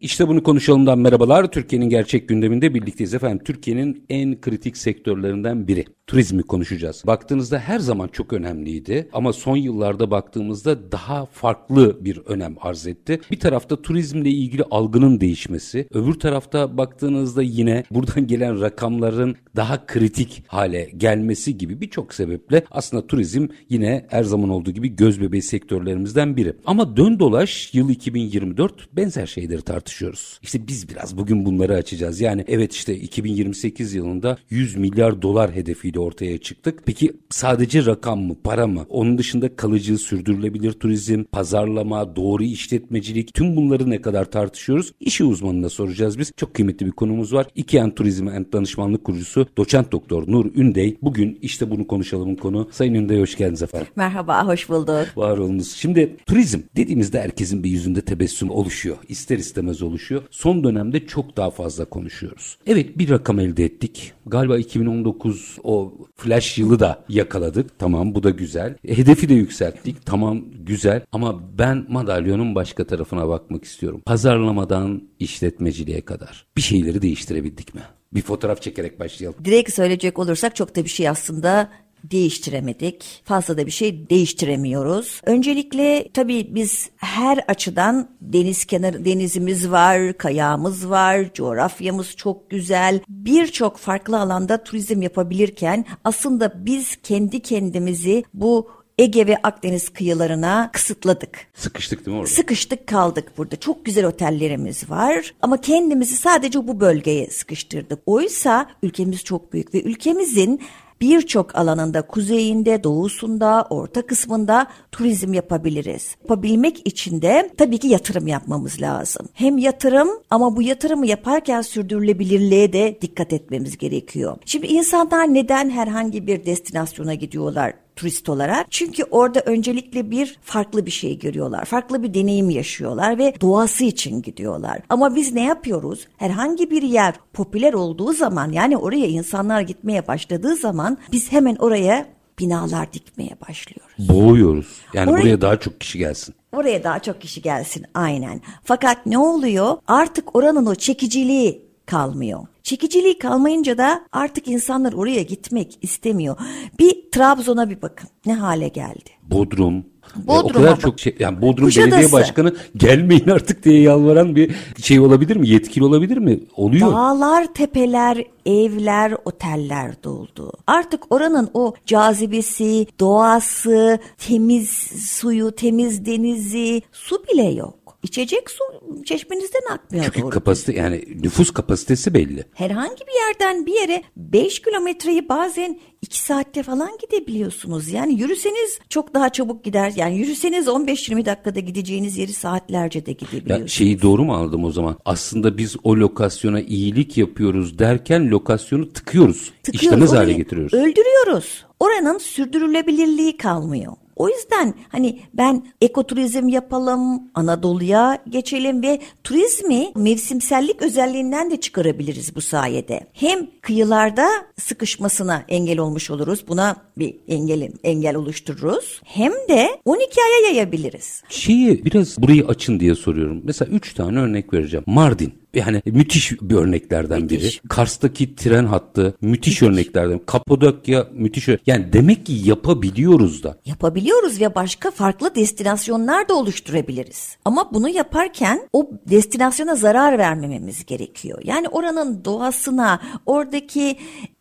İşte bunu konuşalımdan merhabalar. Türkiye'nin gerçek gündeminde birlikteyiz efendim. Türkiye'nin en kritik sektörlerinden biri. Turizmi konuşacağız. Baktığınızda her zaman çok önemliydi ama son yıllarda baktığımızda daha farklı bir önem arz etti. Bir tarafta turizmle ilgili algının değişmesi, öbür tarafta baktığınızda yine buradan gelen rakamların daha kritik hale gelmesi gibi birçok sebeple aslında turizm yine her zaman olduğu gibi göz bebeği sektörlerimizden biri. Ama dön dolaş yıl 2024 benzer şeyleri tartışıyoruz. İşte biz biraz bugün bunları açacağız. Yani evet işte 2028 yılında 100 milyar dolar hedefiyle ortaya çıktık. Peki sadece rakam mı, para mı? Onun dışında kalıcı, sürdürülebilir turizm, pazarlama, doğru işletmecilik tüm bunları ne kadar tartışıyoruz? İşi uzmanına soracağız biz. Çok kıymetli bir konumuz var. İKEAN Turizm and Danışmanlık Kurucusu Doçent Doktor Nur Ündey. Bugün işte bunu konuşalımın konu. Sayın Ündey hoş geldiniz efendim. Merhaba, hoş bulduk. Var olunuz. Şimdi turizm dediğimizde herkesin bir yüzünde tebessüm oluşuyor. İster istemez oluşuyor. Son dönemde çok daha fazla konuşuyoruz. Evet bir rakam elde ettik. Galiba 2019 o flash yılı da yakaladık. Tamam bu da güzel. E, hedefi de yükselttik. Tamam güzel. Ama ben madalyonun başka tarafına bakmak istiyorum. Pazarlamadan işletmeciliğe kadar. Bir şeyleri değiştirebildik mi? Bir fotoğraf çekerek başlayalım. Direkt söyleyecek olursak çok da bir şey aslında değiştiremedik. Fazla da bir şey değiştiremiyoruz. Öncelikle tabii biz her açıdan deniz kenarı denizimiz var, kayağımız var, coğrafyamız çok güzel. Birçok farklı alanda turizm yapabilirken aslında biz kendi kendimizi bu Ege ve Akdeniz kıyılarına kısıtladık. Sıkıştık değil mi orada? Sıkıştık kaldık burada. Çok güzel otellerimiz var ama kendimizi sadece bu bölgeye sıkıştırdık. Oysa ülkemiz çok büyük ve ülkemizin birçok alanında kuzeyinde, doğusunda, orta kısmında turizm yapabiliriz. Yapabilmek için de tabii ki yatırım yapmamız lazım. Hem yatırım ama bu yatırımı yaparken sürdürülebilirliğe de dikkat etmemiz gerekiyor. Şimdi insanlar neden herhangi bir destinasyona gidiyorlar? Turist olarak. Çünkü orada öncelikle bir farklı bir şey görüyorlar. Farklı bir deneyim yaşıyorlar ve doğası için gidiyorlar. Ama biz ne yapıyoruz? Herhangi bir yer popüler olduğu zaman yani oraya insanlar gitmeye başladığı zaman biz hemen oraya binalar dikmeye başlıyoruz. Boğuyoruz. Yani oraya, buraya daha çok kişi gelsin. Oraya daha çok kişi gelsin aynen. Fakat ne oluyor? Artık oranın o çekiciliği kalmıyor. Çekiciliği kalmayınca da artık insanlar oraya gitmek istemiyor. Bir Trabzon'a bir bakın ne hale geldi. Bodrum, Bodrum'a o kadar bak. çok şey yani Bodrum Kuşadası. Belediye Başkanı gelmeyin artık diye yalvaran bir şey olabilir mi? Yetkili olabilir mi? Oluyor. Dağlar, tepeler, evler, oteller doldu. Artık oranın o cazibesi, doğası, temiz suyu, temiz denizi, su bile yok. İçecek su çeşmenizden akmıyor Çünkü doğru. kapasite yani nüfus kapasitesi belli. Herhangi bir yerden bir yere 5 kilometreyi bazen 2 saatte falan gidebiliyorsunuz. Yani yürüseniz çok daha çabuk gider. Yani yürüseniz 15-20 dakikada gideceğiniz yeri saatlerce de gidebiliyorsunuz. Ya şeyi doğru mu aldım o zaman? Aslında biz o lokasyona iyilik yapıyoruz derken lokasyonu tıkıyoruz. tıkıyoruz İşlemez hale getiriyoruz. Öldürüyoruz. Oranın sürdürülebilirliği kalmıyor. O yüzden hani ben ekoturizm yapalım, Anadolu'ya geçelim ve turizmi mevsimsellik özelliğinden de çıkarabiliriz bu sayede. Hem kıyılarda sıkışmasına engel olmuş oluruz. Buna bir engel, engel oluştururuz. Hem de 12 aya yayabiliriz. Şeyi biraz burayı açın diye soruyorum. Mesela 3 tane örnek vereceğim. Mardin yani müthiş bir örneklerden müthiş. biri. Kars'taki tren hattı müthiş, müthiş. örneklerden. Kapadokya müthiş. Yani demek ki yapabiliyoruz da. Yapabiliyoruz ve başka farklı destinasyonlar da oluşturabiliriz. Ama bunu yaparken o destinasyona zarar vermememiz gerekiyor. Yani oranın doğasına, oradaki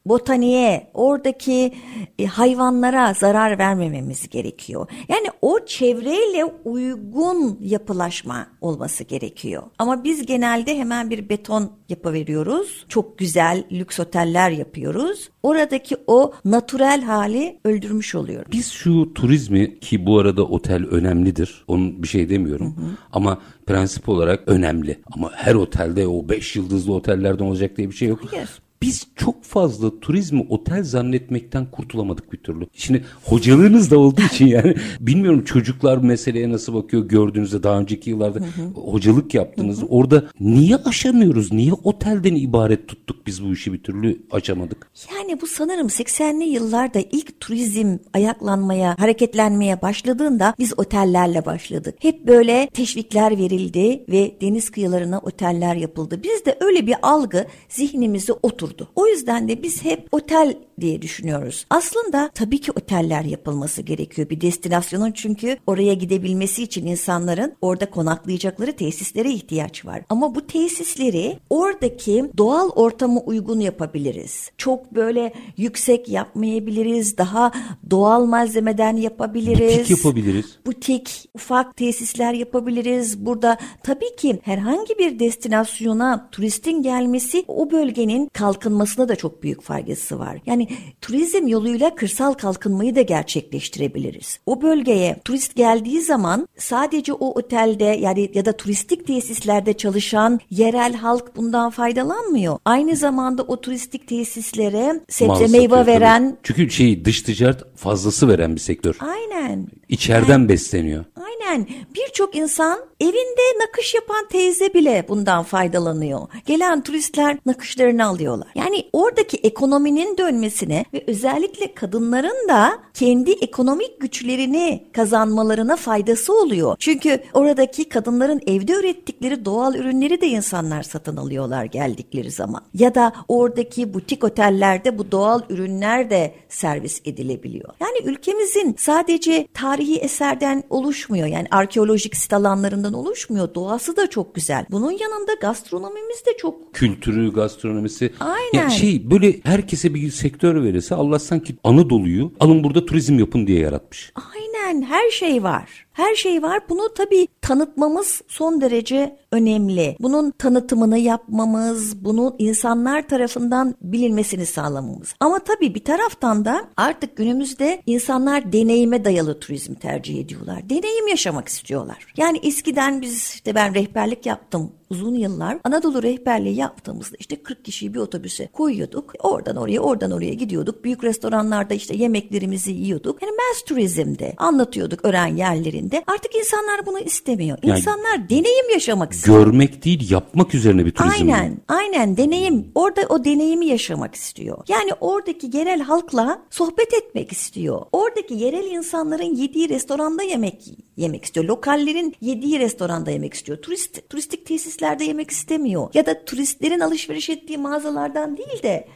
botaniğe, oradaki e, hayvanlara zarar vermememiz gerekiyor. Yani o çevreyle uygun yapılaşma olması gerekiyor. Ama biz genelde hemen bir beton yapı veriyoruz. Çok güzel lüks oteller yapıyoruz. Oradaki o natürel hali öldürmüş oluyoruz. Biz şu turizmi ki bu arada otel önemlidir. Onun bir şey demiyorum. Hı hı. Ama prensip olarak önemli. Ama her otelde o 5 yıldızlı otellerden olacak diye bir şey yok. Hayır. Biz çok fazla turizmi otel zannetmekten kurtulamadık bir türlü. Şimdi hocalığınız da olduğu için yani bilmiyorum çocuklar meseleye nasıl bakıyor gördüğünüzde daha önceki yıllarda hocalık yaptınız. Orada niye aşamıyoruz? Niye otelden ibaret tuttuk biz bu işi bir türlü açamadık? Yani bu sanırım 80'li yıllarda ilk turizm ayaklanmaya, hareketlenmeye başladığında biz otellerle başladık. Hep böyle teşvikler verildi ve deniz kıyılarına oteller yapıldı. Bizde öyle bir algı zihnimize oturdu. O yüzden de biz hep otel diye düşünüyoruz. Aslında tabii ki oteller yapılması gerekiyor bir destinasyonun çünkü oraya gidebilmesi için insanların orada konaklayacakları tesislere ihtiyaç var. Ama bu tesisleri oradaki doğal ortamı uygun yapabiliriz. Çok böyle yüksek yapmayabiliriz. Daha doğal malzemeden yapabiliriz. Butik yapabiliriz. Butik, ufak tesisler yapabiliriz. Burada tabii ki herhangi bir destinasyona turistin gelmesi o bölgenin kalkınmasına da çok büyük faydası var. Yani turizm yoluyla kırsal kalkınmayı da gerçekleştirebiliriz. O bölgeye turist geldiği zaman sadece o otelde yani ya da turistik tesislerde çalışan yerel halk bundan faydalanmıyor. Aynı zamanda o turistik tesislere sebze Mal meyve satıyor tabii. veren Çünkü şey dış ticaret fazlası veren bir sektör. Aynen. İçeriden besleniyor. Aynen. Birçok insan evinde nakış yapan teyze bile bundan faydalanıyor. Gelen turistler nakışlarını alıyorlar. Yani oradaki ekonominin dönmesine ve özellikle kadınların da kendi ekonomik güçlerini kazanmalarına faydası oluyor. Çünkü oradaki kadınların evde ürettikleri doğal ürünleri de insanlar satın alıyorlar geldikleri zaman. Ya da oradaki butik otellerde bu doğal ürünler de servis edilebiliyor. Yani ülkemizin sadece tarihi eserden oluşmuyor. Yani arkeolojik sit alanlarından oluşmuyor. Doğası da çok güzel. Bunun yanında gastronomimiz de çok Kültürü, gastronomisi. Aynen. Ya şey böyle herkese bir sektör verirse Allah sanki Anadolu'yu alın burada turizm yapın diye yaratmış. Aynen her şey var. Her şey var. Bunu tabii tanıtmamız son derece önemli. Bunun tanıtımını yapmamız, bunu insanlar tarafından bilinmesini sağlamamız. Ama tabii bir taraftan da artık günümüzde insanlar deneyime dayalı turizm tercih ediyorlar. Deneyim yaşamak istiyorlar. Yani eskiden biz işte ben rehberlik yaptım uzun yıllar Anadolu rehberliği yaptığımızda işte 40 kişiyi bir otobüse koyuyorduk. Oradan oraya oradan oraya gidiyorduk. Büyük restoranlarda işte yemeklerimizi yiyorduk. Yani mass turizmde anlatıyorduk öğren yerlerinde. Artık insanlar bunu istemiyor. Yani- İnsanlar deneyim yaşamak istiyor. Görmek değil yapmak üzerine bir turizm. Aynen, aynen deneyim. Orada o deneyimi yaşamak istiyor. Yani oradaki yerel halkla sohbet etmek istiyor. Oradaki yerel insanların yediği restoranda yemek yemek istiyor. Lokallerin yediği restoranda yemek istiyor. Turist turistik tesislerde yemek istemiyor. Ya da turistlerin alışveriş ettiği mağazalardan değil de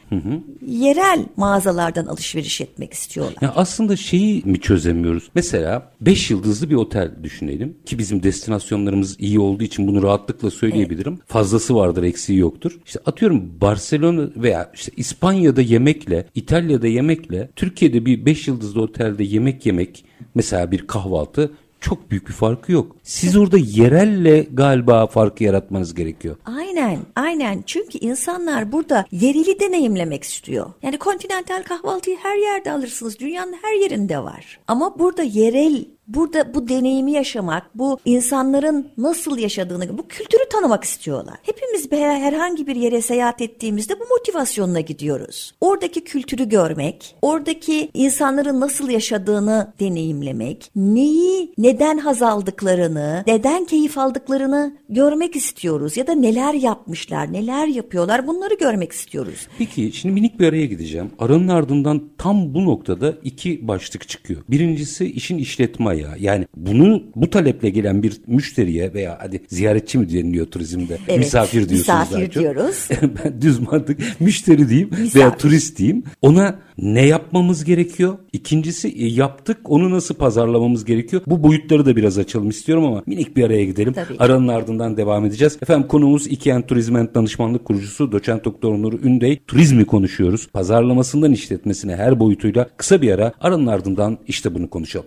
yerel mağazalardan alışveriş etmek istiyorlar. Ya aslında şeyi mi çözemiyoruz? Mesela 5 yıldızlı bir otel düşünelim ki bizim destinasyonlarımız iyi olduğu için bunu rahatlıkla söyleyebilirim. Fazlası vardır, eksiği yoktur. İşte atıyorum Barcelona veya işte İspanya'da yemekle, İtalya'da yemekle Türkiye'de bir 5 yıldızlı otelde yemek yemek mesela bir kahvaltı çok büyük bir farkı yok. Siz orada yerelle galiba farkı yaratmanız gerekiyor. Aynen, aynen. Çünkü insanlar burada yereli deneyimlemek istiyor. Yani kontinental kahvaltıyı her yerde alırsınız. Dünyanın her yerinde var. Ama burada yerel Burada bu deneyimi yaşamak, bu insanların nasıl yaşadığını, bu kültürü tanımak istiyorlar. Hepimiz herhangi bir yere seyahat ettiğimizde bu motivasyonla gidiyoruz. Oradaki kültürü görmek, oradaki insanların nasıl yaşadığını deneyimlemek, neyi, neden haz aldıklarını, neden keyif aldıklarını görmek istiyoruz. Ya da neler yapmışlar, neler yapıyorlar bunları görmek istiyoruz. Peki şimdi minik bir araya gideceğim. Aranın ardından tam bu noktada iki başlık çıkıyor. Birincisi işin işletme. Yani bunu bu taleple gelen bir müşteriye veya hadi ziyaretçi mi deniliyor turizmde? Evet, misafir diyorsunuz misafir daha çok. diyoruz. ben düz mantık müşteri diyeyim Misafir. veya turist diyeyim. Ona ne yapmamız gerekiyor? İkincisi e, yaptık onu nasıl pazarlamamız gerekiyor? Bu boyutları da biraz açalım istiyorum ama minik bir araya gidelim. Tabii. Aranın ardından devam edeceğiz. Efendim konuğumuz İKEN Turizment Danışmanlık Kurucusu Doçent Doktor Onur Ündey. Turizmi konuşuyoruz. Pazarlamasından işletmesine her boyutuyla kısa bir ara aranın ardından işte bunu konuşalım.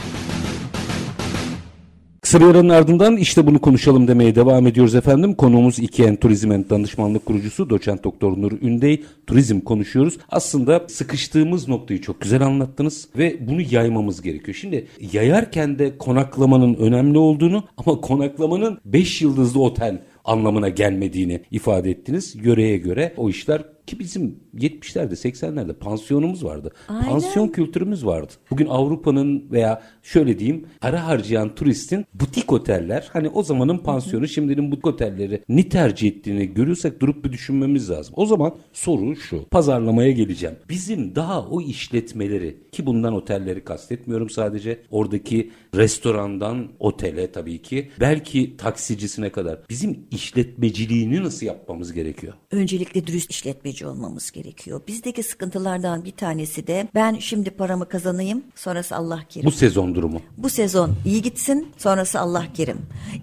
Kısa ardından işte bunu konuşalım demeye devam ediyoruz efendim. Konuğumuz İKEN Turizm and Danışmanlık Kurucusu Doçent Doktor Nur Ündey. Turizm konuşuyoruz. Aslında sıkıştığımız noktayı çok güzel anlattınız ve bunu yaymamız gerekiyor. Şimdi yayarken de konaklamanın önemli olduğunu ama konaklamanın 5 yıldızlı otel anlamına gelmediğini ifade ettiniz. Yöreye göre o işler ki bizim 70'lerde 80'lerde pansiyonumuz vardı. Aynen. Pansiyon kültürümüz vardı. Bugün Avrupa'nın veya şöyle diyeyim para harcayan turistin butik oteller hani o zamanın pansiyonu şimdinin butik otelleri ni tercih ettiğini görüyorsak durup bir düşünmemiz lazım. O zaman soru şu pazarlamaya geleceğim. Bizim daha o işletmeleri ki bundan otelleri kastetmiyorum sadece oradaki restorandan otele tabii ki belki taksicisine kadar bizim işletmeciliğini nasıl yapmamız gerekiyor? Öncelikle dürüst işletmeci olmamız gerekiyor. Bizdeki sıkıntılardan bir tanesi de ben şimdi paramı kazanayım sonrası Allah kerim. Bu sezon durumu. Bu sezon iyi gitsin sonrası Allah kerim.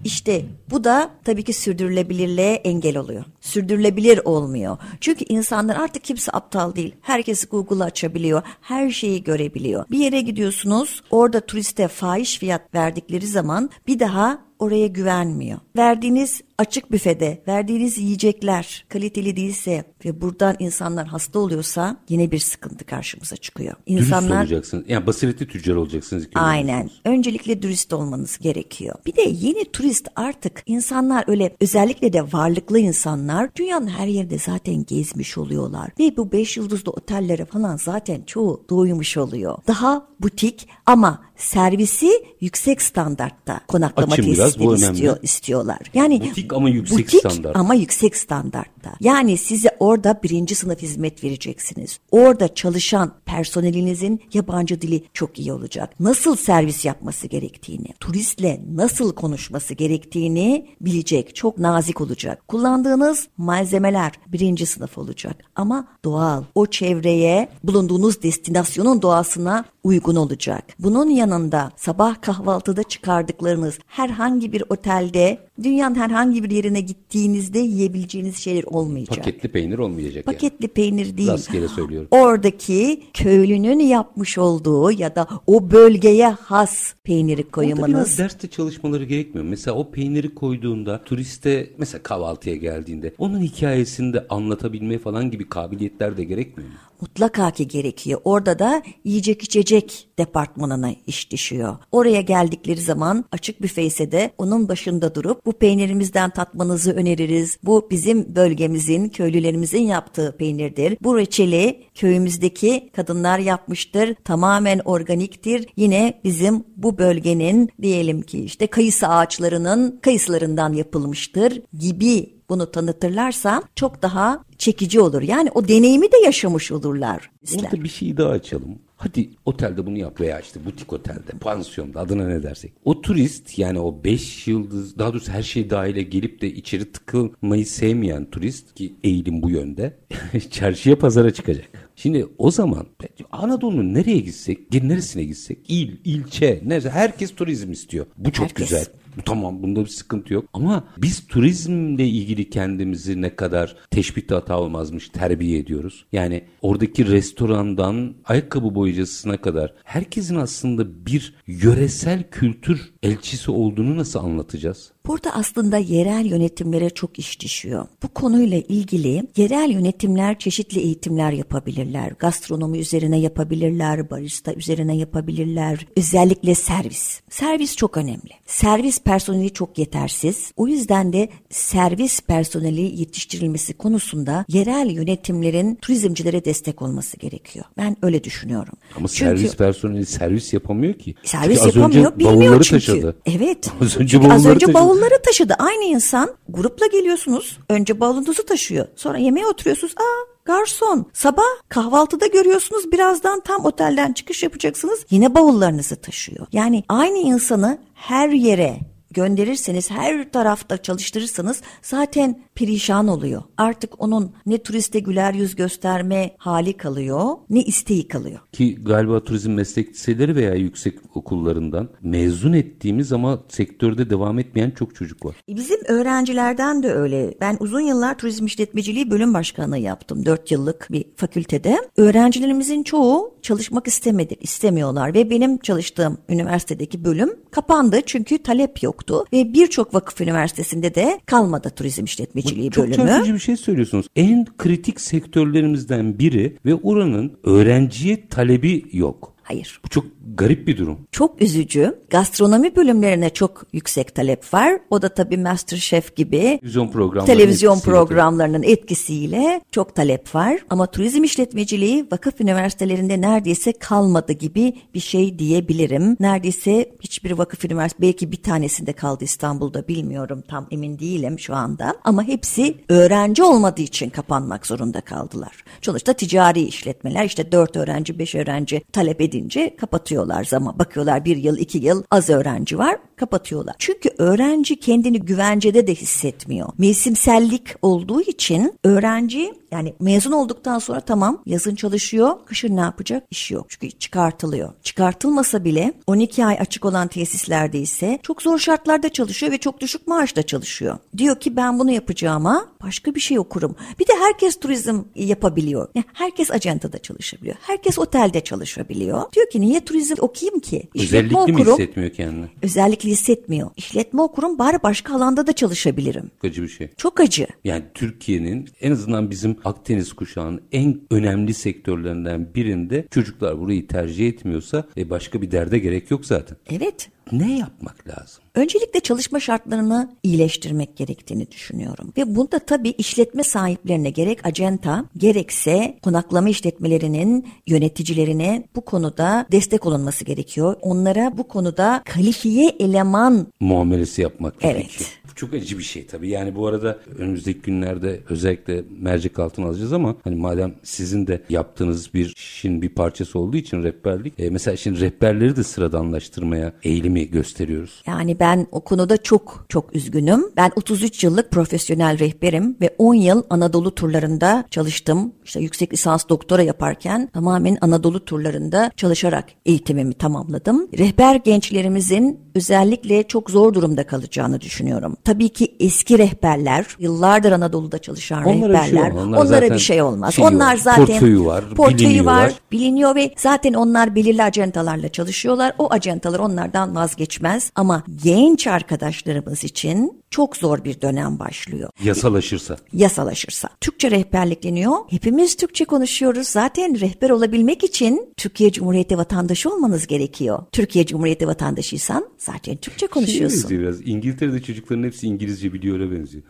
İşte bu da tabii ki sürdürülebilirliğe engel oluyor. Sürdürülebilir olmuyor. Çünkü insanlar artık kimse aptal değil. Herkes Google açabiliyor. Her şeyi görebiliyor. Bir yere gidiyorsunuz orada turiste fahiş fiyat verdikleri zaman bir daha oraya güvenmiyor. Verdiğiniz açık büfede verdiğiniz yiyecekler kaliteli değilse ve buradan insanlar hasta oluyorsa yine bir sıkıntı karşımıza çıkıyor. Dürüst İnsanlar olacaksınız. Yani basiretli tüccar olacaksınız. Aynen. Öncelikle dürüst olmanız gerekiyor. Bir de yeni turist artık insanlar öyle özellikle de varlıklı insanlar dünyanın her yerinde zaten gezmiş oluyorlar. Ve bu beş yıldızlı otellere falan zaten çoğu doymuş oluyor. Daha butik ama servisi yüksek standartta konaklama Açın tesisleri önemli. istiyor, istiyorlar. Yani Butik ama yüksek butik standart. ama yüksek standartta. Yani size orada birinci sınıf hizmet vereceksiniz. Orada çalışan personelinizin yabancı dili çok iyi olacak. Nasıl servis yapması gerektiğini, turistle nasıl konuşması gerektiğini bilecek. Çok nazik olacak. Kullandığınız malzemeler birinci sınıf olacak. Ama doğal. O çevreye, bulunduğunuz destinasyonun doğasına uygun olacak. Bunun yanında sabah kahvaltıda çıkardıklarınız herhangi bir otelde dünyanın herhangi bir yerine gittiğinizde yiyebileceğiniz şeyler olmayacak. Paketli peynir olmayacak yani. Paketli peynir değil. Rastgele söylüyorum. Oradaki köylünün yapmış olduğu ya da o bölgeye has peyniri Orada koymanız. biraz derste çalışmaları gerekmiyor. Mesela o peyniri koyduğunda turiste mesela kahvaltıya geldiğinde onun hikayesini de anlatabilme falan gibi kabiliyetler de gerekmiyor mu? Mutlaka ki gerekiyor. Orada da yiyecek içecek departmanına iş düşüyor. Oraya geldikleri zaman açık büfe ise de onun başında durup bu peynirimizden tatmanızı öneririz. Bu bizim bölgemizin, köylülerimizin yaptığı peynirdir. Bu reçeli köyümüzdeki kadınlar yapmıştır. Tamamen organiktir. Yine bizim bu bölgenin diyelim ki işte kayısı ağaçlarının kayısılarından yapılmıştır gibi bunu tanıtırlarsa çok daha çekici olur. Yani o deneyimi de yaşamış olurlar. Orada bir şey daha açalım. Hadi otelde bunu yap veya işte butik otelde, pansiyonda adına ne dersek. O turist yani o 5 yıldız daha doğrusu her şey dahile gelip de içeri tıkılmayı sevmeyen turist ki eğilim bu yönde çarşıya pazara çıkacak. Şimdi o zaman Anadolu'nun nereye gitsek, neresine gitsek, il, ilçe, neyse herkes turizm istiyor. Bu çok Herkes. güzel. Tamam bunda bir sıkıntı yok. Ama biz turizmle ilgili kendimizi ne kadar teşbihte hata olmazmış terbiye ediyoruz. Yani oradaki restorandan ayakkabı boyacısına kadar herkesin aslında bir yöresel kültür elçisi olduğunu nasıl anlatacağız? Burada aslında yerel yönetimlere çok iş düşüyor. Bu konuyla ilgili yerel yönetimler çeşitli eğitimler yapabilirler. Gastronomi üzerine yapabilirler, barista üzerine yapabilirler. Özellikle servis. Servis çok önemli. Servis personeli çok yetersiz. O yüzden de servis personeli yetiştirilmesi konusunda yerel yönetimlerin turizmcilere destek olması gerekiyor. Ben öyle düşünüyorum. Ama Çünkü- servis personeli servis yapamıyor ki. Servis az yapamıyor, bilmiyor çünkü. taşıdı. Evet. Az önce Çünkü az bavulları önce taşıdı. Bavulları taşıdı. Aynı insan grupla geliyorsunuz. Önce bavulunuzu taşıyor. Sonra yemeğe oturuyorsunuz. Aa garson. Sabah kahvaltıda görüyorsunuz. Birazdan tam otelden çıkış yapacaksınız. Yine bavullarınızı taşıyor. Yani aynı insanı her yere gönderirseniz, her tarafta çalıştırırsanız zaten perişan oluyor. Artık onun ne turiste güler yüz gösterme hali kalıyor, ne isteği kalıyor. Ki galiba turizm meslek liseleri veya yüksek okullarından mezun ettiğimiz ama sektörde devam etmeyen çok çocuk var. E, Bizim öğrencilerden de öyle. Ben uzun yıllar turizm işletmeciliği bölüm başkanlığı yaptım. 4 yıllık bir fakültede. Öğrencilerimizin çoğu çalışmak istemedi, istemiyorlar ve benim çalıştığım üniversitedeki bölüm kapandı çünkü talep yok. Yoktu ve birçok vakıf üniversitesinde de kalmadı turizm işletmeciliği Çok bölümü. çarpıcı bir şey söylüyorsunuz. En kritik sektörlerimizden biri ve oranın öğrenciye talebi yok. Hayır. Bu çok garip bir durum. Çok üzücü. Gastronomi bölümlerine çok yüksek talep var. O da tabii Masterchef gibi Televizyon programları televizyon programlarının etkisiyle çok talep var. Ama turizm işletmeciliği vakıf üniversitelerinde neredeyse kalmadı gibi bir şey diyebilirim. Neredeyse hiçbir vakıf üniversitesi belki bir tanesinde kaldı İstanbul'da bilmiyorum tam emin değilim şu anda. Ama hepsi öğrenci olmadığı için kapanmak zorunda kaldılar. Sonuçta ticari işletmeler işte 4 öğrenci 5 öğrenci talep edince kapatıyorlar zaman. Bakıyorlar bir yıl iki yıl az öğrenci var kapatıyorlar. Çünkü öğrenci kendini güvencede de hissetmiyor. Mevsimsellik olduğu için öğrenci yani mezun olduktan sonra tamam yazın çalışıyor, kışın ne yapacak? İş yok. Çünkü çıkartılıyor. Çıkartılmasa bile 12 ay açık olan tesislerde ise çok zor şartlarda çalışıyor ve çok düşük maaşla çalışıyor. Diyor ki ben bunu yapacağıma başka bir şey okurum. Bir de herkes turizm yapabiliyor. Yani herkes acentada çalışabiliyor. Herkes otelde çalışabiliyor. Diyor ki niye turizm okuyayım ki? İşletme Özellikle mi okurum. hissetmiyor kendini? Özellikle hissetmiyor. İşletme okurum bari başka alanda da çalışabilirim. Çok acı bir şey. Çok acı. Yani Türkiye'nin en azından bizim Akdeniz kuşağının en önemli sektörlerinden birinde çocuklar burayı tercih etmiyorsa e başka bir derde gerek yok zaten. Evet. Ne yapmak lazım? Öncelikle çalışma şartlarını iyileştirmek gerektiğini düşünüyorum. Ve bunda tabii işletme sahiplerine gerek acenta gerekse konaklama işletmelerinin yöneticilerine bu konuda destek olunması gerekiyor. Onlara bu konuda kalifiye eleman Muamelesi yapmak Evet. gerekiyor. Bu çok acı bir şey tabii. Yani bu arada önümüzdeki günlerde özellikle mercek altına alacağız ama hani madem sizin de yaptığınız bir işin bir parçası olduğu için rehberlik. e, mesela şimdi rehberleri de sıradanlaştırmaya eğilimi gösteriyoruz. Yani ben o konuda çok çok üzgünüm. Ben 33 yıllık profesyonel rehberim ve 10 yıl Anadolu turlarında çalıştım. İşte yüksek lisans doktora yaparken tamamen Anadolu turlarında çalışarak eğitimimi tamamladım. Rehber gençlerimizin özellikle çok zor durumda kalacağını düşünüyorum. Tabii ki eski rehberler, yıllardır Anadolu'da çalışan Onlara bir şey rehberler, olmaz. Onlar onlara bir şey olmaz. şeyi onlar var, zaten portföyü var, portföyü biliniyorlar. var, biliniyor ve zaten onlar belirli acentalarla çalışıyorlar. O acentalar onlardan vazgeçmez ama genç arkadaşlarımız için çok zor bir dönem başlıyor. Yasalaşırsa. Yasalaşırsa. Türkçe rehberlik deniyor. Hepimiz Türkçe konuşuyoruz. Zaten rehber olabilmek için Türkiye Cumhuriyeti vatandaşı olmanız gerekiyor. Türkiye Cumhuriyeti vatandaşıysan zaten Türkçe konuşuyorsun. benziyor biraz. İngiltere'de çocukların hepsi İngilizce biliyor öyle benziyor.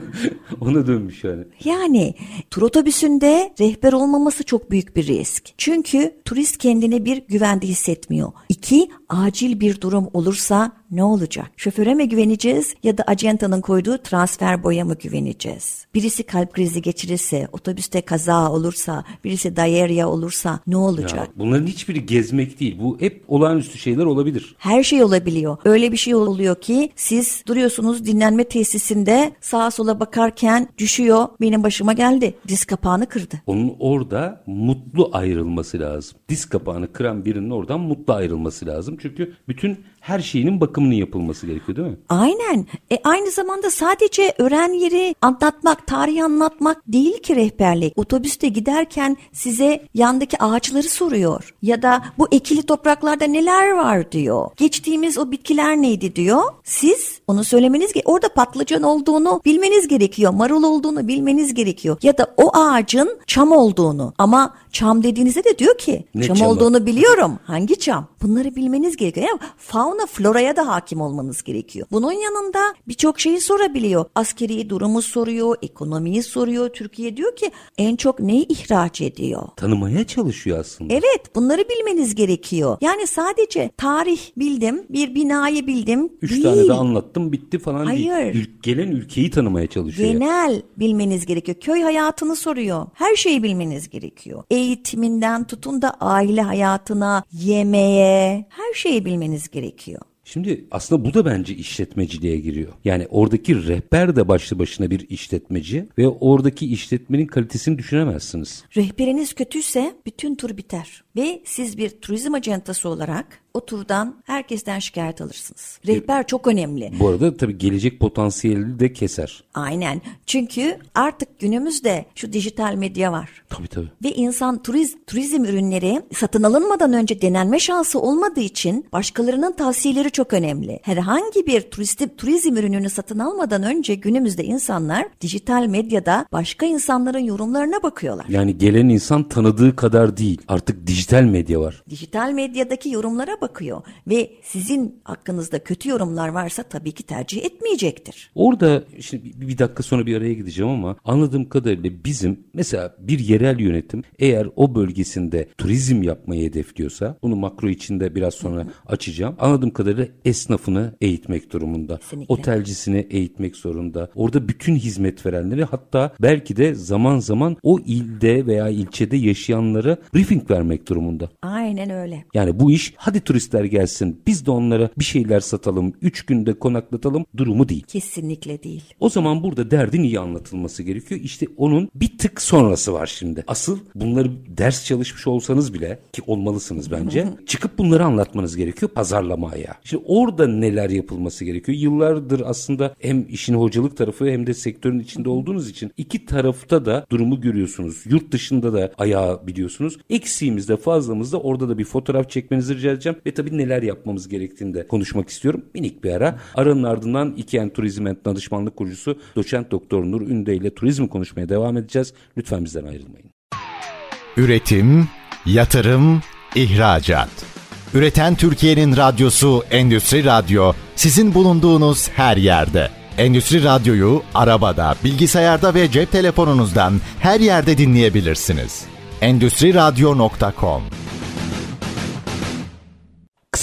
Ona dönmüş yani. Yani tur otobüsünde rehber olmaması çok büyük bir risk. Çünkü turist kendini bir güvende hissetmiyor. İki, acil bir durum olursa ne olacak? Şoföre mi güveneceğiz ya da acentanın koyduğu transfer boya mı güveneceğiz? Birisi kalp krizi geçirirse, otobüste kaza olursa, birisi diarrhea olursa ne olacak? Ya, bunların hiçbiri gezmek değil. Bu hep olağanüstü şeyler olabilir. Her şey olabiliyor. Öyle bir şey oluyor ki siz duruyorsunuz dinlenme tesisinde sağa sola bakarken düşüyor. Benim başıma geldi. Diz kapağını kırdı. Onun orada mutlu ayrılması lazım. Diz kapağını kıran birinin oradan mutlu ayrılması lazım. Çünkü bütün her şeyinin bakımının yapılması gerekiyor değil mi? Aynen. E aynı zamanda sadece öğren yeri anlatmak, tarihi anlatmak değil ki rehberlik. Otobüste giderken size yandaki ağaçları soruyor. Ya da bu ekili topraklarda neler var diyor. Geçtiğimiz o bitkiler neydi diyor. Siz onu söylemeniz ge Orada patlıcan olduğunu bilmeniz gerekiyor. Marul olduğunu bilmeniz gerekiyor. Ya da o ağacın çam olduğunu. Ama çam dediğinizde de diyor ki Ne çam çamı? olduğunu biliyorum. Hangi çam? Bunları bilmeniz gerekiyor. Yani fauna floraya da hakim olmanız gerekiyor. Bunun yanında birçok şeyi sorabiliyor. Askeri durumu soruyor, ekonomiyi soruyor. Türkiye diyor ki en çok neyi ihraç ediyor? Tanımaya çalışıyor aslında. Evet bunları bilmeniz gerekiyor. Yani sadece tarih bildim, bir binayı bildim Üç değil. tane de anlattım bitti falan değil. Hayır. Ül- gelen ülkeyi tanımaya çalışıyor. Genel bilmeniz gerekiyor. Köy hayatını soruyor. Her şeyi bilmeniz gerekiyor. Eğitiminden tutun da aile hayatına, yemeğe, her şeyi bilmeniz gerekiyor. Şimdi aslında bu da bence işletmeciliğe giriyor. Yani oradaki rehber de başlı başına bir işletmeci ve oradaki işletmenin kalitesini düşünemezsiniz. Rehberiniz kötüyse bütün tur biter. Ve siz bir turizm acentası olarak o turdan herkesten şikayet alırsınız. Rehber çok önemli. Bu arada tabii gelecek potansiyeli de keser. Aynen. Çünkü artık günümüzde şu dijital medya var. Tabii tabii. Ve insan turiz, turizm ürünleri satın alınmadan önce denenme şansı olmadığı için başkalarının tavsiyeleri çok önemli. Herhangi bir turistim, turizm ürününü satın almadan önce günümüzde insanlar dijital medyada başka insanların yorumlarına bakıyorlar. Yani gelen insan tanıdığı kadar değil. Artık dijital medya var. Dijital medyadaki yorumlara bakıyor ve sizin hakkınızda kötü yorumlar varsa tabii ki tercih etmeyecektir. Orada şimdi bir dakika sonra bir araya gideceğim ama anladığım kadarıyla bizim mesela bir yerel yönetim eğer o bölgesinde turizm yapmayı hedefliyorsa bunu makro içinde biraz sonra açacağım. Anladığım kadarıyla esnafını eğitmek durumunda. Kesinlikle. Otelcisini eğitmek zorunda. Orada bütün hizmet verenleri hatta belki de zaman zaman o ilde veya ilçede yaşayanlara briefing vermek durumunda. Aynen öyle. Yani bu iş hadi turistler gelsin biz de onlara bir şeyler satalım, üç günde konaklatalım durumu değil. Kesinlikle değil. O zaman burada derdin iyi anlatılması gerekiyor. İşte onun bir tık sonrası var şimdi. Asıl bunları ders çalışmış olsanız bile ki olmalısınız bence. çıkıp bunları anlatmanız gerekiyor pazarlamaya. Şimdi orada neler yapılması gerekiyor? Yıllardır aslında hem işin hocalık tarafı hem de sektörün içinde olduğunuz için iki tarafta da durumu görüyorsunuz. Yurt dışında da ayağı biliyorsunuz. Eksiğimizde fazlamızda orada da bir fotoğraf çekmenizi rica edeceğim. Ve tabii neler yapmamız gerektiğini de konuşmak istiyorum. Minik bir ara. Aranın ardından İKEN Turizm and Danışmanlık Kurucusu Doçent Doktor Nur Ünde ile turizmi konuşmaya devam edeceğiz. Lütfen bizden ayrılmayın. Üretim, yatırım, ihracat. Üreten Türkiye'nin radyosu Endüstri Radyo sizin bulunduğunuz her yerde. Endüstri Radyo'yu arabada, bilgisayarda ve cep telefonunuzdan her yerde dinleyebilirsiniz. Endüstri Radyo.com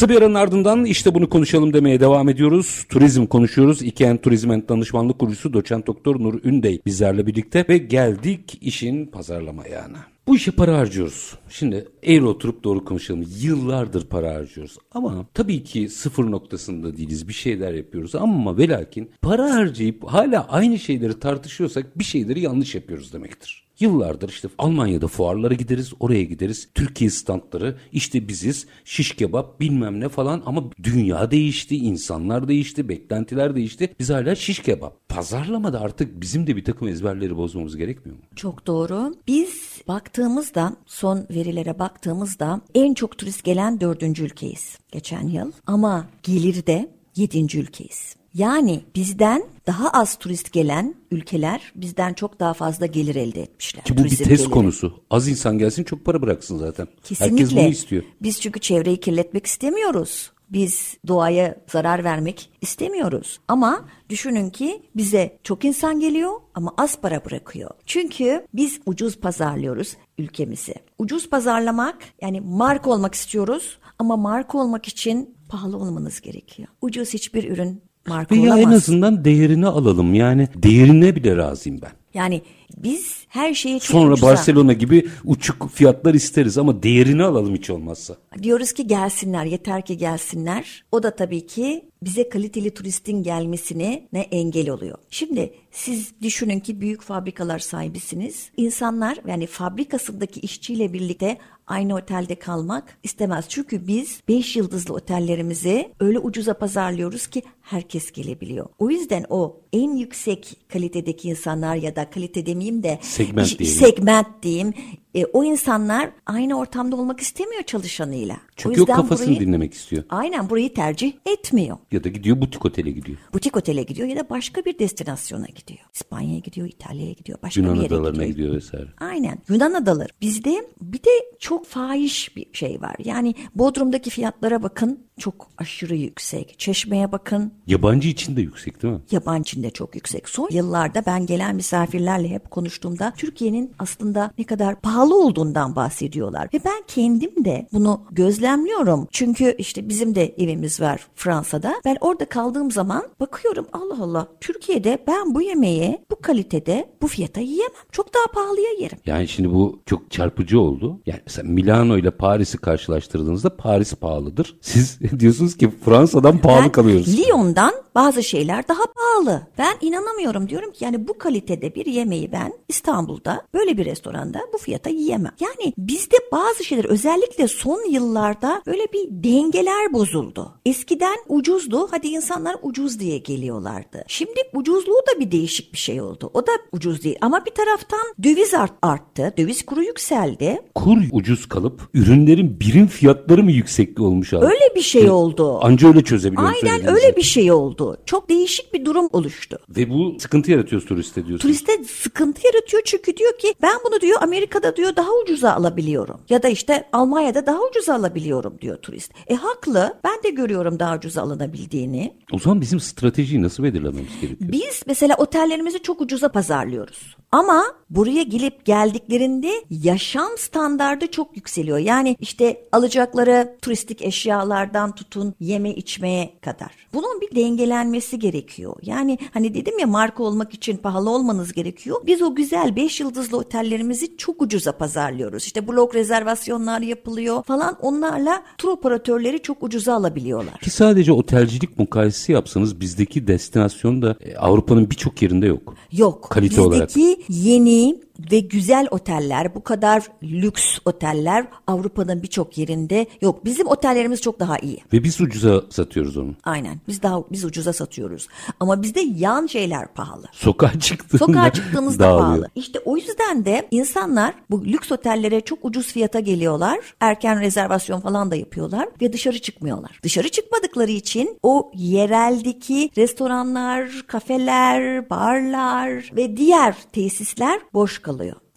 Kısa bir aranın ardından işte bunu konuşalım demeye devam ediyoruz. Turizm konuşuyoruz. İKEN Turizm and Danışmanlık Kurucusu Doçent Doktor Nur Ündey bizlerle birlikte ve geldik işin pazarlama ayağına. Bu işe para harcıyoruz. Şimdi eğri oturup doğru konuşalım. Yıllardır para harcıyoruz. Ama tabii ki sıfır noktasında değiliz. Bir şeyler yapıyoruz. Ama ve lakin para harcayıp hala aynı şeyleri tartışıyorsak bir şeyleri yanlış yapıyoruz demektir. Yıllardır işte Almanya'da fuarlara gideriz, oraya gideriz. Türkiye standları işte biziz, şiş kebap bilmem ne falan ama dünya değişti, insanlar değişti, beklentiler değişti. Biz hala şiş kebap. Pazarlamada artık bizim de bir takım ezberleri bozmamız gerekmiyor mu? Çok doğru. Biz baktığımızda son verilere baktığımızda en çok turist gelen dördüncü ülkeyiz geçen yıl. Ama gelirde yedinci ülkeyiz. Yani bizden daha az turist gelen ülkeler bizden çok daha fazla gelir elde etmişler. Ki bu bir test geliri. konusu. Az insan gelsin çok para bıraksın zaten. Kesinlikle. Herkes bunu istiyor. Biz çünkü çevreyi kirletmek istemiyoruz. Biz doğaya zarar vermek istemiyoruz. Ama düşünün ki bize çok insan geliyor ama az para bırakıyor. Çünkü biz ucuz pazarlıyoruz ülkemizi. Ucuz pazarlamak yani marka olmak istiyoruz ama marka olmak için pahalı olmanız gerekiyor. Ucuz hiçbir ürün marka Veya olamaz. en azından değerini alalım. Yani değerine bile razıyım ben. Yani biz her şeyi çok Sonra ucuza- Barcelona gibi uçuk fiyatlar isteriz ama değerini alalım hiç olmazsa. Diyoruz ki gelsinler, yeter ki gelsinler. O da tabii ki bize kaliteli turistin gelmesine ne engel oluyor. Şimdi siz düşünün ki büyük fabrikalar sahibisiniz. İnsanlar yani fabrikasındaki işçiyle birlikte aynı otelde kalmak istemez. Çünkü biz 5 yıldızlı otellerimizi öyle ucuza pazarlıyoruz ki herkes gelebiliyor. O yüzden o en yüksek kalitedeki insanlar ya da kalite demeyeyim de Segment diyelim. segment diyeyim. E, o insanlar aynı ortamda olmak istemiyor çalışanıyla. Çünkü o, yüzden kafasını burayı- dinlemek istiyor. Aynen burayı tercih etmiyor. Ya da gidiyor butik otele gidiyor. Butik otele gidiyor ya da başka bir destinasyona gidiyor. İspanya'ya gidiyor, İtalya'ya gidiyor, başka Yunan bir yere adalarına gidiyor. gidiyor vesaire. Aynen. Yunan adaları. Bizde bir de çok fahiş bir şey var. Yani Bodrum'daki fiyatlara bakın çok aşırı yüksek. Çeşme'ye bakın Yabancı için de yüksek değil mi? yabancı için de çok yüksek. Son yıllarda ben gelen misafirlerle hep konuştuğumda Türkiye'nin aslında ne kadar pahalı olduğundan bahsediyorlar. Ve ben kendim de bunu gözlemliyorum. Çünkü işte bizim de evimiz var Fransa'da. Ben orada kaldığım zaman bakıyorum Allah Allah Türkiye'de ben bu yemeği bu kalitede bu fiyata yiyemem. Çok daha pahalıya yerim. Yani şimdi bu çok çarpıcı oldu. Yani mesela Milano ile Paris'i karşılaştırdığınızda Paris pahalıdır. Siz diyorsunuz ki Fransa'dan pahalı Ben kalıyoruz. Lyon'dan bazı şeyler daha pahalı. Ben inanamıyorum diyorum ki yani bu kalitede bir yemeği ben İstanbul'da böyle bir restoranda bu fiyata yiyemem. Yani bizde bazı şeyler özellikle son yıllarda böyle bir dengeler bozuldu. Eskiden ucuzdu. Hadi insanlar ucuz diye geliyorlardı. Şimdi ucuzluğu da bir değişik bir şey oldu. O da ucuz değil. Ama bir taraftan döviz art- arttı. Döviz kuru yükseldi. Kur ucuz kalıp ürünlerin birim fiyatları mı yüksek olmuş abi? Öyle bir şey oldu. Anca öyle çözebiliyorum Aynen öyle bir şey oldu. Çok değişik bir durum oluştu. Ve bu sıkıntı yaratıyor turiste diyorsunuz. Turiste sıkıntı yaratıyor çünkü diyor ki ben bunu diyor Amerika'da diyor daha ucuza alabiliyorum. Ya da işte Almanya'da daha ucuza alabiliyorum diyor turist. E haklı. Ben de görüyorum daha ucuza alınabildiğini. O zaman bizim stratejiyi nasıl belirlememiz gerekiyor? Biz mesela otellerimizi çok ucuza pazarlıyoruz. Ama buraya gelip geldiklerinde yaşam standardı çok yükseliyor. Yani işte alacakları turistik eşyalardan tutun yeme içmeye kadar. Bunun bir dengelenmesi gerekiyor. Yani hani dedim ya marka olmak için pahalı olmanız gerekiyor. Biz o güzel 5 yıldızlı otellerimizi çok ucuza pazarlıyoruz. İşte blok rezervasyonlar yapılıyor falan. Onlarla tur operatörleri çok ucuza alabiliyorlar. Ki sadece otelcilik mukayesesi yapsanız bizdeki destinasyon da e, Avrupa'nın birçok yerinde yok. Yok. Kalite olarak. Bizdeki yeni ve güzel oteller, bu kadar lüks oteller Avrupa'nın birçok yerinde yok. Bizim otellerimiz çok daha iyi. Ve biz ucuza satıyoruz onu. Aynen. Biz daha biz ucuza satıyoruz. Ama bizde yan şeyler pahalı. Sokağa çıktığında Sokağa çıktığınızda dağılıyor. pahalı. İşte o yüzden de insanlar bu lüks otellere çok ucuz fiyata geliyorlar. Erken rezervasyon falan da yapıyorlar ve dışarı çıkmıyorlar. Dışarı çıkmadıkları için o yereldeki restoranlar, kafeler, barlar ve diğer tesisler boş kalıyor.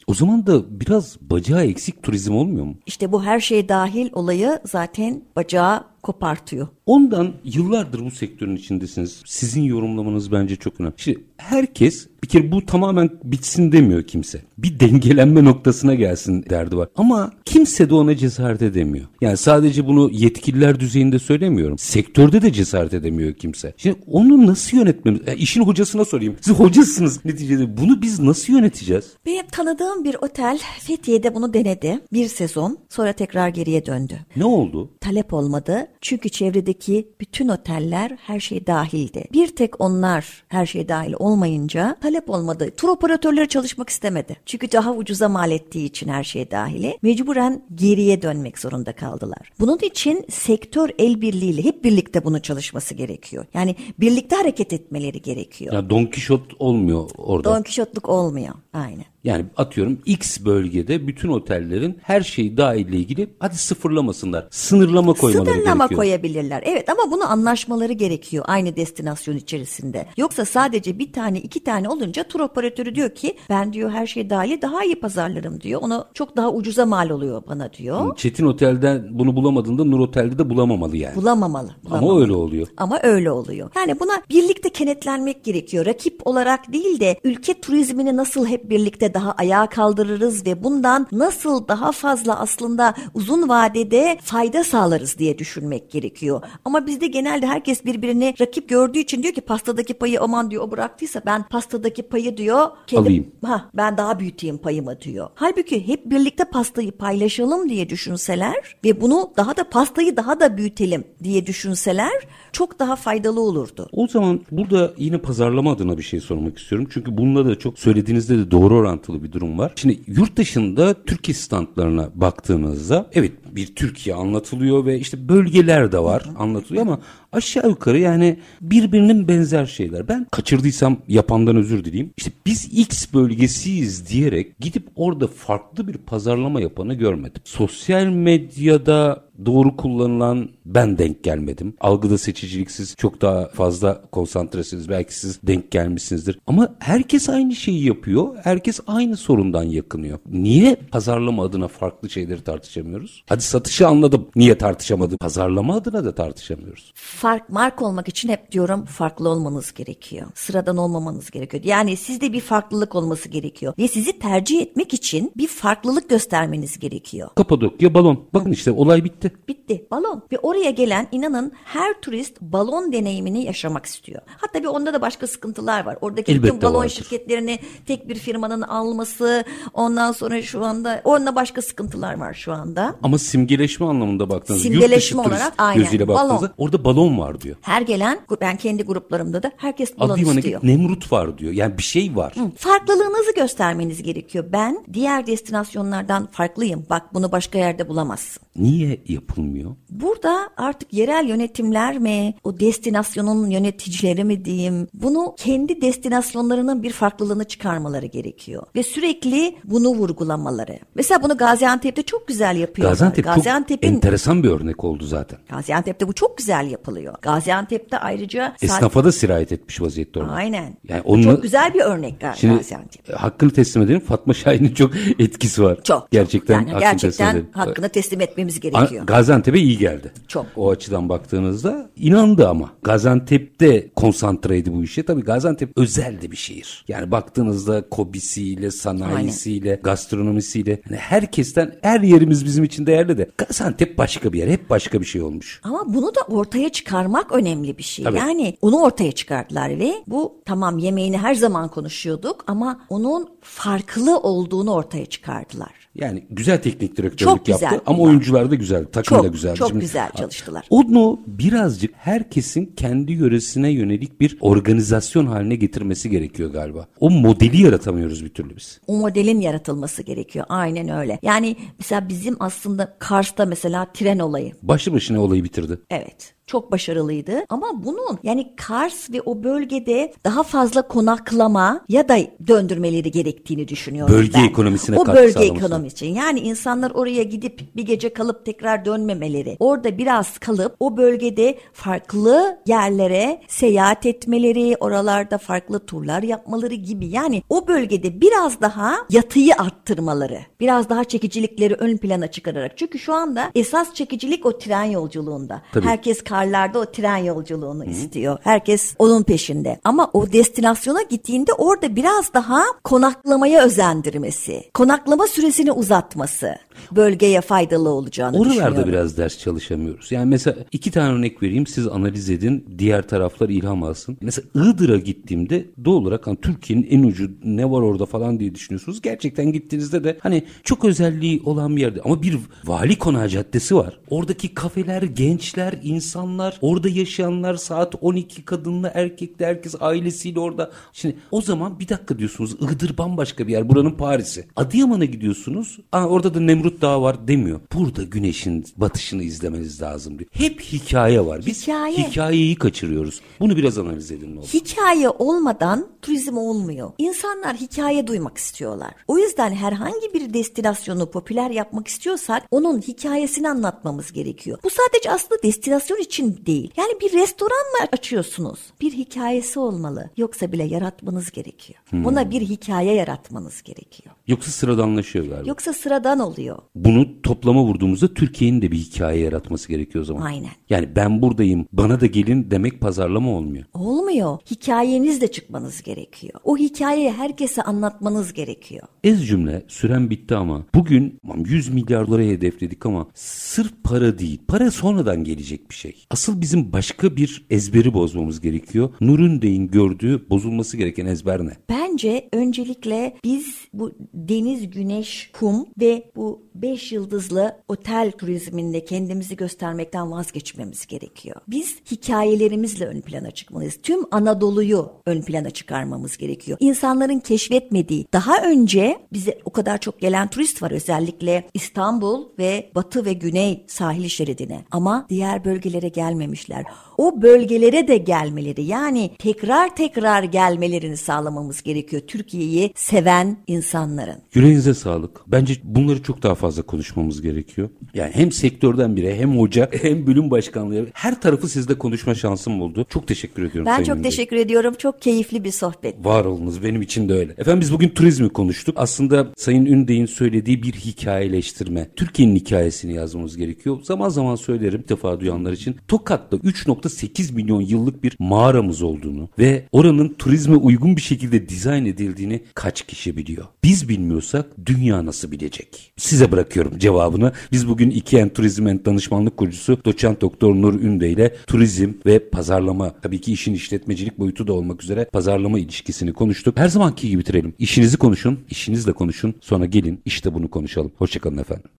O zaman da biraz bacağı eksik turizm olmuyor mu? İşte bu her şey dahil olayı zaten bacağı kopartıyor. Ondan yıllardır bu sektörün içindesiniz. Sizin yorumlamanız bence çok önemli. Şimdi herkes bir kere bu tamamen bitsin demiyor kimse. Bir dengelenme noktasına gelsin derdi var. Ama kimse de ona cesaret edemiyor. Yani sadece bunu yetkililer düzeyinde söylemiyorum. Sektörde de cesaret edemiyor kimse. Şimdi onu nasıl yönetmemiz? Yani işin hocasına sorayım. Siz hocasınız neticede. Bunu biz nasıl yöneteceğiz? Benim tanıdığım bir otel Fethiye'de bunu denedi bir sezon sonra tekrar geriye döndü. Ne oldu? talep olmadı. Çünkü çevredeki bütün oteller her şey dahildi. Bir tek onlar her şey dahil olmayınca talep olmadı. Tur operatörleri çalışmak istemedi. Çünkü daha ucuza mal ettiği için her şey dahili. Mecburen geriye dönmek zorunda kaldılar. Bunun için sektör el birliğiyle hep birlikte bunu çalışması gerekiyor. Yani birlikte hareket etmeleri gerekiyor. Ya Don Kişot olmuyor orada. Don Kişotluk olmuyor. Aynen. Yani atıyorum X bölgede bütün otellerin her şeyi dahille ilgili hadi sıfırlamasınlar. Sınırlama koymaları Sınırlama gerekiyor. koyabilirler. Evet ama bunu anlaşmaları gerekiyor aynı destinasyon içerisinde. Yoksa sadece bir tane iki tane olunca tur operatörü diyor ki ben diyor her şey dahil daha iyi pazarlarım diyor. Onu çok daha ucuza mal oluyor bana diyor. Çetin Otel'den bunu bulamadığında Nur Otel'de de bulamamalı yani. Bulamamalı. Ama bulamamalı. öyle oluyor. Ama öyle oluyor. Yani buna birlikte kenetlenmek gerekiyor. Rakip olarak değil de ülke turizmini nasıl hep birlikte daha ayağa kaldırırız ve bundan nasıl daha fazla aslında uzun vadede fayda sağlarız diye düşünmek gerekiyor. Ama bizde genelde herkes birbirini rakip gördüğü için diyor ki pastadaki payı aman diyor o bıraktıysa ben pastadaki payı diyor kendim, Alayım. Ha, ben daha büyüteyim payımı diyor. Halbuki hep birlikte pastayı paylaşalım diye düşünseler ve bunu daha da pastayı daha da büyütelim diye düşünseler çok daha faydalı olurdu. O zaman burada yine pazarlama adına bir şey sormak istiyorum. Çünkü bununla da çok söylediğinizde de doğru orantılı bir durum var. Şimdi yurt dışında Türkiye standlarına baktığınızda evet bir Türkiye anlatılıyor ve işte bölgeler de var anlatılıyor ama aşağı yukarı yani birbirinin benzer şeyler. Ben kaçırdıysam yapandan özür dileyeyim. İşte biz X bölgesiyiz diyerek gidip orada farklı bir pazarlama yapanı görmedim. Sosyal medyada doğru kullanılan ben denk gelmedim. Algıda seçiciliksiz çok daha fazla konsantresiniz. Belki siz denk gelmişsinizdir. Ama herkes aynı şeyi yapıyor. Herkes aynı sorundan yakınıyor. Niye pazarlama adına farklı şeyleri tartışamıyoruz? Hadi satışı anladım. Niye tartışamadık? Pazarlama adına da tartışamıyoruz. Fark mark olmak için hep diyorum farklı olmanız gerekiyor. Sıradan olmamanız gerekiyor. Yani sizde bir farklılık olması gerekiyor. Ve sizi tercih etmek için bir farklılık göstermeniz gerekiyor. Kapadokya balon. Bakın işte olay bitti. Bitti. Balon. Ve oraya gelen inanın her turist balon deneyimini yaşamak istiyor. Hatta bir onda da başka sıkıntılar var. Oradaki Elbette bütün balon vardır. şirketlerini tek bir firmanın alması, ondan sonra şu anda onunla başka sıkıntılar var şu anda. Ama simgeleşme anlamında baktığınızda Simgeleşme yurt dışı olarak, aynen. gözüyle baktığınızda Balon. orada balon var diyor. Her gelen ben kendi gruplarımda da herkes balon Adıyaman'a istiyor. Nemrut var diyor. Yani bir şey var. Farklılığınızı göstermeniz gerekiyor. Ben diğer destinasyonlardan farklıyım. Bak bunu başka yerde bulamazsın. Niye yapılmıyor? Burada artık yerel yönetimler mi, o destinasyonun yöneticileri mi diyeyim, bunu kendi destinasyonlarının bir farklılığını çıkarmaları gerekiyor. Ve sürekli bunu vurgulamaları. Mesela bunu Gaziantep'te çok güzel yapıyorlar. Gaziantep çok Gaziantep'in enteresan bir örnek oldu zaten. Gaziantep'te bu çok güzel yapılıyor. Gaziantep'te ayrıca Esnafa da sirayet etmiş vaziyette orada. Aynen. Yani Bu onunla- Çok güzel bir örnek Şimdi Gaziantep. e, hakkını teslim edelim. Fatma Şahin'in çok etkisi var. Çok. Gerçekten yani hakkını teslim gerçekten edelim. hakkını teslim etmemiz A- gerekiyor. Gaziantep'e iyi geldi. Çok. O açıdan baktığınızda inandı ama. Gaziantep'te konsantreydi bu işe. Tabii Gaziantep özel de bir şehir. Yani baktığınızda kobisiyle, sanayisiyle, gastronomisiyle yani herkesten her yerimiz bizim için değerli de Gaziantep başka bir yer. Hep başka bir şey olmuş. Ama bunu da ortaya çıkarmak önemli bir şey. Tabii. Yani onu ortaya çıkarttılar ve bu tamam yemeğini her zaman konuşuyorduk ama onun farklı olduğunu ortaya çıkardılar. Yani güzel teknik direktörlük Çok güzel yaptı ama bunlar. Oyuncular da güzel, takım Çok, da güzel. çok güzel çalıştılar. Onu birazcık herkesin kendi yöresine yönelik bir organizasyon haline getirmesi gerekiyor galiba. O modeli yaratamıyoruz bir türlü biz. O modelin yaratılması gerekiyor. Aynen öyle. Yani mesela bizim aslında Kars'ta mesela tren olayı. Başlı başına olayı bitirdi. Evet. Çok başarılıydı ama bunun yani Kars ve o bölgede daha fazla konaklama ya da döndürmeleri gerektiğini düşünüyorum Bölge ben. ekonomisine O bölge ekonomisi için. Yani insanlar oraya gidip bir gece kalıp tekrar dönmemeleri. Orada biraz kalıp o bölgede farklı yerlere seyahat etmeleri, oralarda farklı turlar yapmaları gibi. Yani o bölgede biraz daha yatıyı arttırmaları. Biraz daha çekicilikleri ön plana çıkararak. Çünkü şu anda esas çekicilik o tren yolculuğunda. Tabii. Herkes karlarda o tren yolculuğunu istiyor. Herkes onun peşinde. Ama o destinasyona gittiğinde orada biraz daha konaklamaya özendirmesi, konaklama süresini uzatması bölgeye faydalı olacağını Oralarda düşünüyorum. biraz ders çalışamıyoruz. Yani mesela iki tane örnek vereyim siz analiz edin diğer taraflar ilham alsın. Mesela Iğdır'a gittiğimde doğal olarak hani Türkiye'nin en ucu ne var orada falan diye düşünüyorsunuz. Gerçekten gittiğinizde de hani çok özelliği olan bir yerde ama bir vali konağı caddesi var. Oradaki kafeler, gençler, insanlar, orada yaşayanlar saat 12 kadınla erkekli herkes ailesiyle orada. Şimdi o zaman bir dakika diyorsunuz Iğdır bambaşka bir yer buranın Paris'i. Adıyaman'a gidiyorsunuz. Aa, orada da Nemrut Dağı var demiyor. Burada güneşin batışını izlemeniz lazım diyor. Hep hikaye var. Biz Hikaye. hikayeyi kaçırıyoruz. Bunu biraz analiz edin ne olur. Hikaye olmadan turizm olmuyor. İnsanlar hikaye duymak istiyorlar. O yüzden herhangi bir destinasyonu popüler yapmak istiyorsak onun hikayesini anlatmamız gerekiyor. Bu sadece aslında destinasyon için değil. Yani bir restoran mı açıyorsunuz? Bir hikayesi olmalı. Yoksa bile yaratmanız gerekiyor. Buna bir hikaye yaratmanız gerekiyor. Yoksa sıradanlaşıyor galiba. Yoksa sıradan oluyor. Bunu toplama vurduğumuzda Türkiye'nin de bir hikaye yaratması gerekiyor o zaman. Aynen. Yani ben buradayım bana da gelin demek pazarlama olmuyor. Olmuyor. Hikayenizle çıkmanız gerekiyor. O hikayeyi herkese anlatmanız gerekiyor. Ez cümle süren bitti ama bugün tamam 100 milyar dolara hedefledik ama sırf para değil. Para sonradan gelecek bir şey. Asıl bizim başka bir ezberi bozmamız gerekiyor. Nur'un deyin gördüğü bozulması gereken ezber ne? Bence öncelikle biz bu deniz, güneş, kum ve bu beş yıldızlı otel turizminde kendimizi göstermekten vazgeçmemiz gerekiyor. Biz hikayelerimizle ön plana çıkmalıyız. Tüm Anadolu'yu ön plana çıkarmamız gerekiyor. İnsanların keşfetmediği, daha önce bize o kadar çok gelen turist var özellikle İstanbul ve Batı ve Güney sahil şeridine. Ama diğer bölgelere gelmemişler. O bölgelere de gelmeleri yani tekrar tekrar gelmelerini sağlamamız gerekiyor. Türkiye'yi seven insanların. Yüreğinize sağlık. Bence bunları çok daha fazla konuşmamız gerekiyor. Yani hem sektörden biri hem hoca hem bölüm başkanlığı her tarafı sizle konuşma şansım oldu. Çok teşekkür ediyorum. Ben Sayın çok Bey. teşekkür ediyorum. Çok keyifli bir sohbet. Var olunuz benim için de öyle. Efendim biz bugün turizmi konuştuk. Aslında Sayın Ündey'in söylediği bir hikayeleştirme. Türkiye'nin hikayesini yazmamız gerekiyor. Zaman zaman söylerim bir defa duyanlar için. Tokat'ta 3.8 milyon yıllık bir mağaramız olduğunu ve oranın turizme uygun bir şekilde dizayn edildiğini kaç kişi biliyor? Biz bilmiyorsak dünya nasıl bilecek? Size bırakıyorum cevabını. Biz bugün İKEN Turizm and Danışmanlık Kurucusu Doçent Doktor Nur Ünde ile turizm ve pazarlama tabii ki işin işletmecilik boyutu da olmak üzere pazarlama ilişkisini konuştuk. Her zamanki gibi bitirelim. İşinizi konuşun, işinizle konuşun. Sonra gelin işte bunu konuşalım. Hoşçakalın efendim.